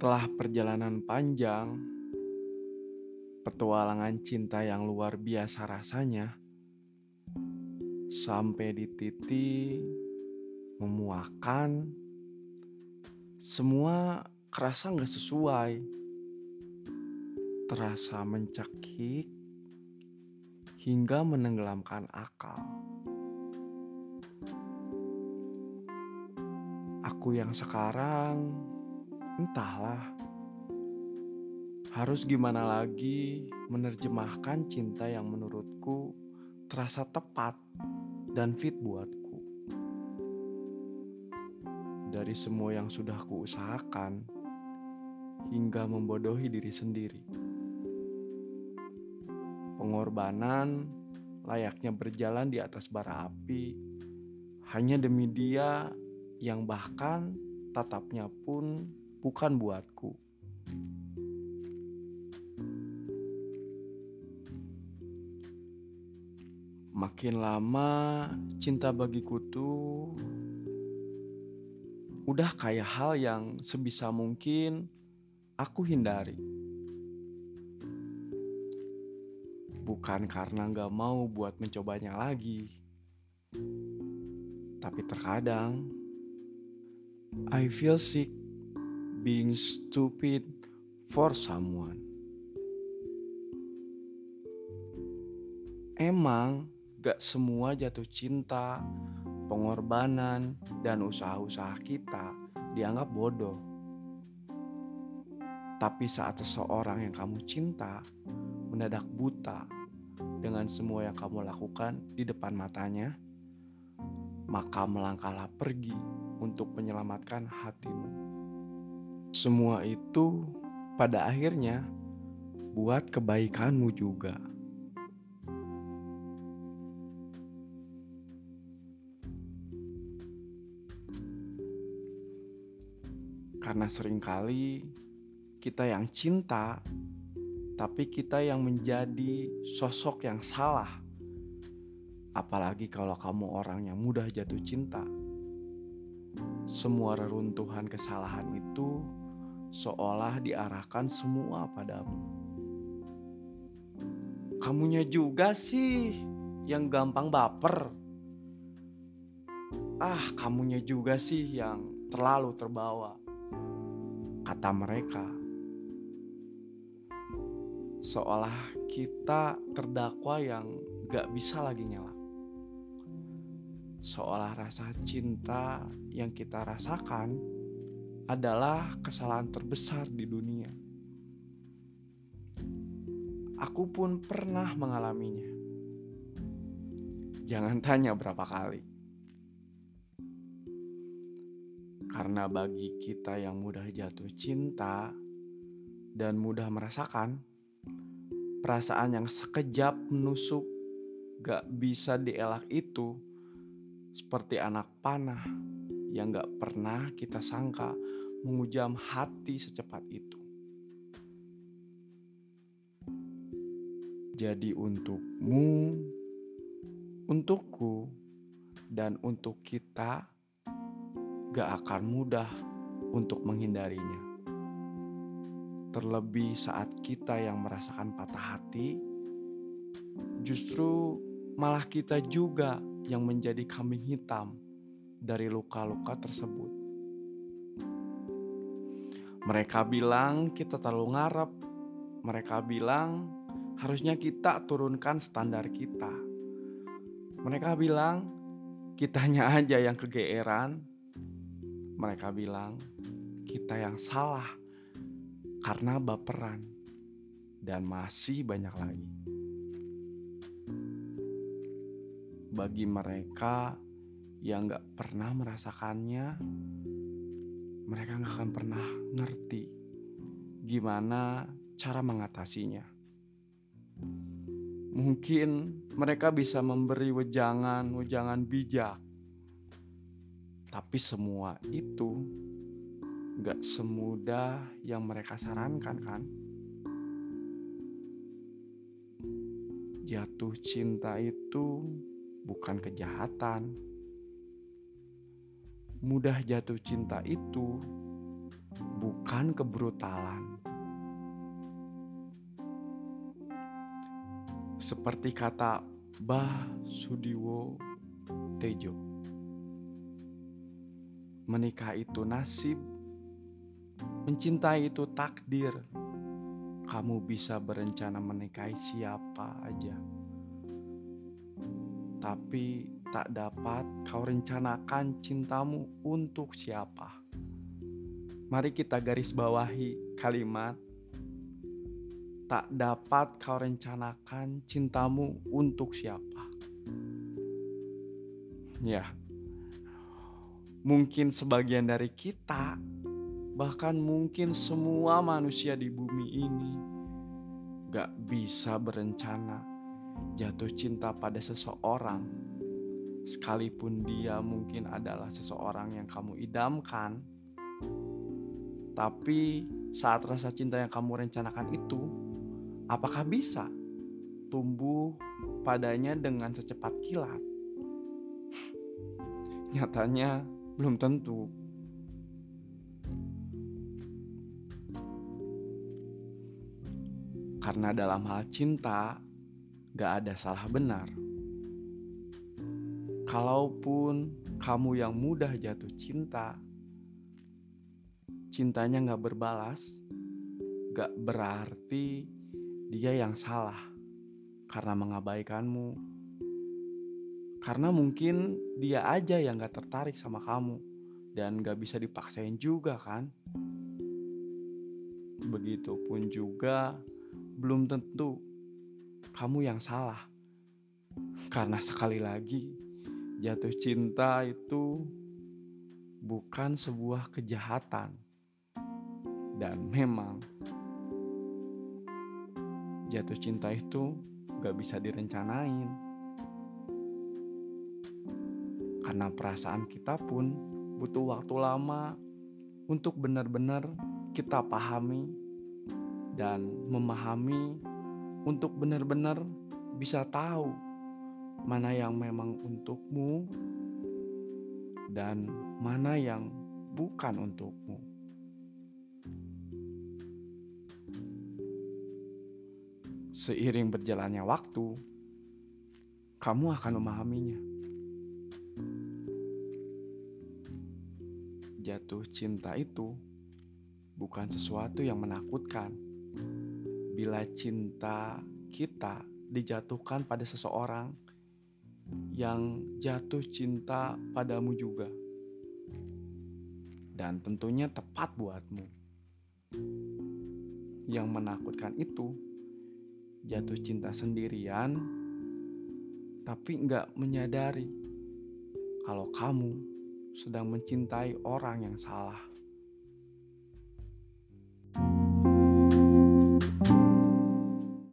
Setelah perjalanan panjang, petualangan cinta yang luar biasa rasanya, sampai di titik memuakan, semua kerasa nggak sesuai, terasa mencekik hingga menenggelamkan akal. Aku yang sekarang Entahlah, harus gimana lagi menerjemahkan cinta yang menurutku terasa tepat dan fit buatku. Dari semua yang sudah kuusahakan hingga membodohi diri sendiri. Pengorbanan layaknya berjalan di atas bara api hanya demi dia yang bahkan tatapnya pun bukan buatku. Makin lama cinta bagiku tuh udah kayak hal yang sebisa mungkin aku hindari. Bukan karena gak mau buat mencobanya lagi. Tapi terkadang I feel sick being stupid for someone. Emang gak semua jatuh cinta, pengorbanan, dan usaha-usaha kita dianggap bodoh. Tapi saat seseorang yang kamu cinta mendadak buta dengan semua yang kamu lakukan di depan matanya, maka melangkahlah pergi untuk menyelamatkan hatimu. Semua itu pada akhirnya buat kebaikanmu juga. Karena sering kali kita yang cinta, tapi kita yang menjadi sosok yang salah. Apalagi kalau kamu orang yang mudah jatuh cinta. Semua reruntuhan kesalahan itu seolah diarahkan semua padamu. Kamunya juga sih yang gampang baper. Ah, kamunya juga sih yang terlalu terbawa. Kata mereka. Seolah kita terdakwa yang gak bisa lagi nyala. Seolah rasa cinta yang kita rasakan adalah kesalahan terbesar di dunia. Aku pun pernah mengalaminya. Jangan tanya berapa kali. Karena bagi kita yang mudah jatuh cinta dan mudah merasakan perasaan yang sekejap menusuk gak bisa dielak itu seperti anak panah yang gak pernah kita sangka mengujam hati secepat itu. Jadi untukmu, untukku, dan untuk kita gak akan mudah untuk menghindarinya. Terlebih saat kita yang merasakan patah hati, justru malah kita juga yang menjadi kambing hitam dari luka-luka tersebut. Mereka bilang kita terlalu ngarep. Mereka bilang harusnya kita turunkan standar kita. Mereka bilang kitanya aja yang kegeeran. Mereka bilang kita yang salah karena baperan dan masih banyak lagi. Bagi mereka yang gak pernah merasakannya, mereka nggak akan pernah ngerti gimana cara mengatasinya. Mungkin mereka bisa memberi wejangan-wejangan bijak, tapi semua itu gak semudah yang mereka sarankan, kan? Jatuh cinta itu bukan kejahatan mudah jatuh cinta itu bukan kebrutalan. Seperti kata Bah Sudiwo Tejo. Menikah itu nasib, mencintai itu takdir. Kamu bisa berencana menikahi siapa aja, tapi tak dapat kau rencanakan cintamu untuk siapa. Mari kita garis bawahi kalimat tak dapat kau rencanakan cintamu untuk siapa. Ya, mungkin sebagian dari kita, bahkan mungkin semua manusia di bumi ini, gak bisa berencana jatuh cinta pada seseorang, sekalipun dia mungkin adalah seseorang yang kamu idamkan. Tapi saat rasa cinta yang kamu rencanakan itu Apakah bisa tumbuh padanya dengan secepat kilat? Nyatanya belum tentu. Karena dalam hal cinta gak ada salah benar. Kalaupun kamu yang mudah jatuh cinta, cintanya gak berbalas, gak berarti dia yang salah karena mengabaikanmu. Karena mungkin dia aja yang gak tertarik sama kamu dan gak bisa dipaksain juga kan. Begitupun juga belum tentu kamu yang salah. Karena sekali lagi jatuh cinta itu bukan sebuah kejahatan. Dan memang jatuh cinta itu gak bisa direncanain. Karena perasaan kita pun butuh waktu lama untuk benar-benar kita pahami dan memahami untuk benar-benar bisa tahu mana yang memang untukmu dan mana yang bukan untukmu. Seiring berjalannya waktu, kamu akan memahaminya. Jatuh cinta itu bukan sesuatu yang menakutkan. Bila cinta kita dijatuhkan pada seseorang yang jatuh cinta padamu juga, dan tentunya tepat buatmu. Yang menakutkan itu jatuh cinta sendirian, tapi nggak menyadari kalau kamu sedang mencintai orang yang salah.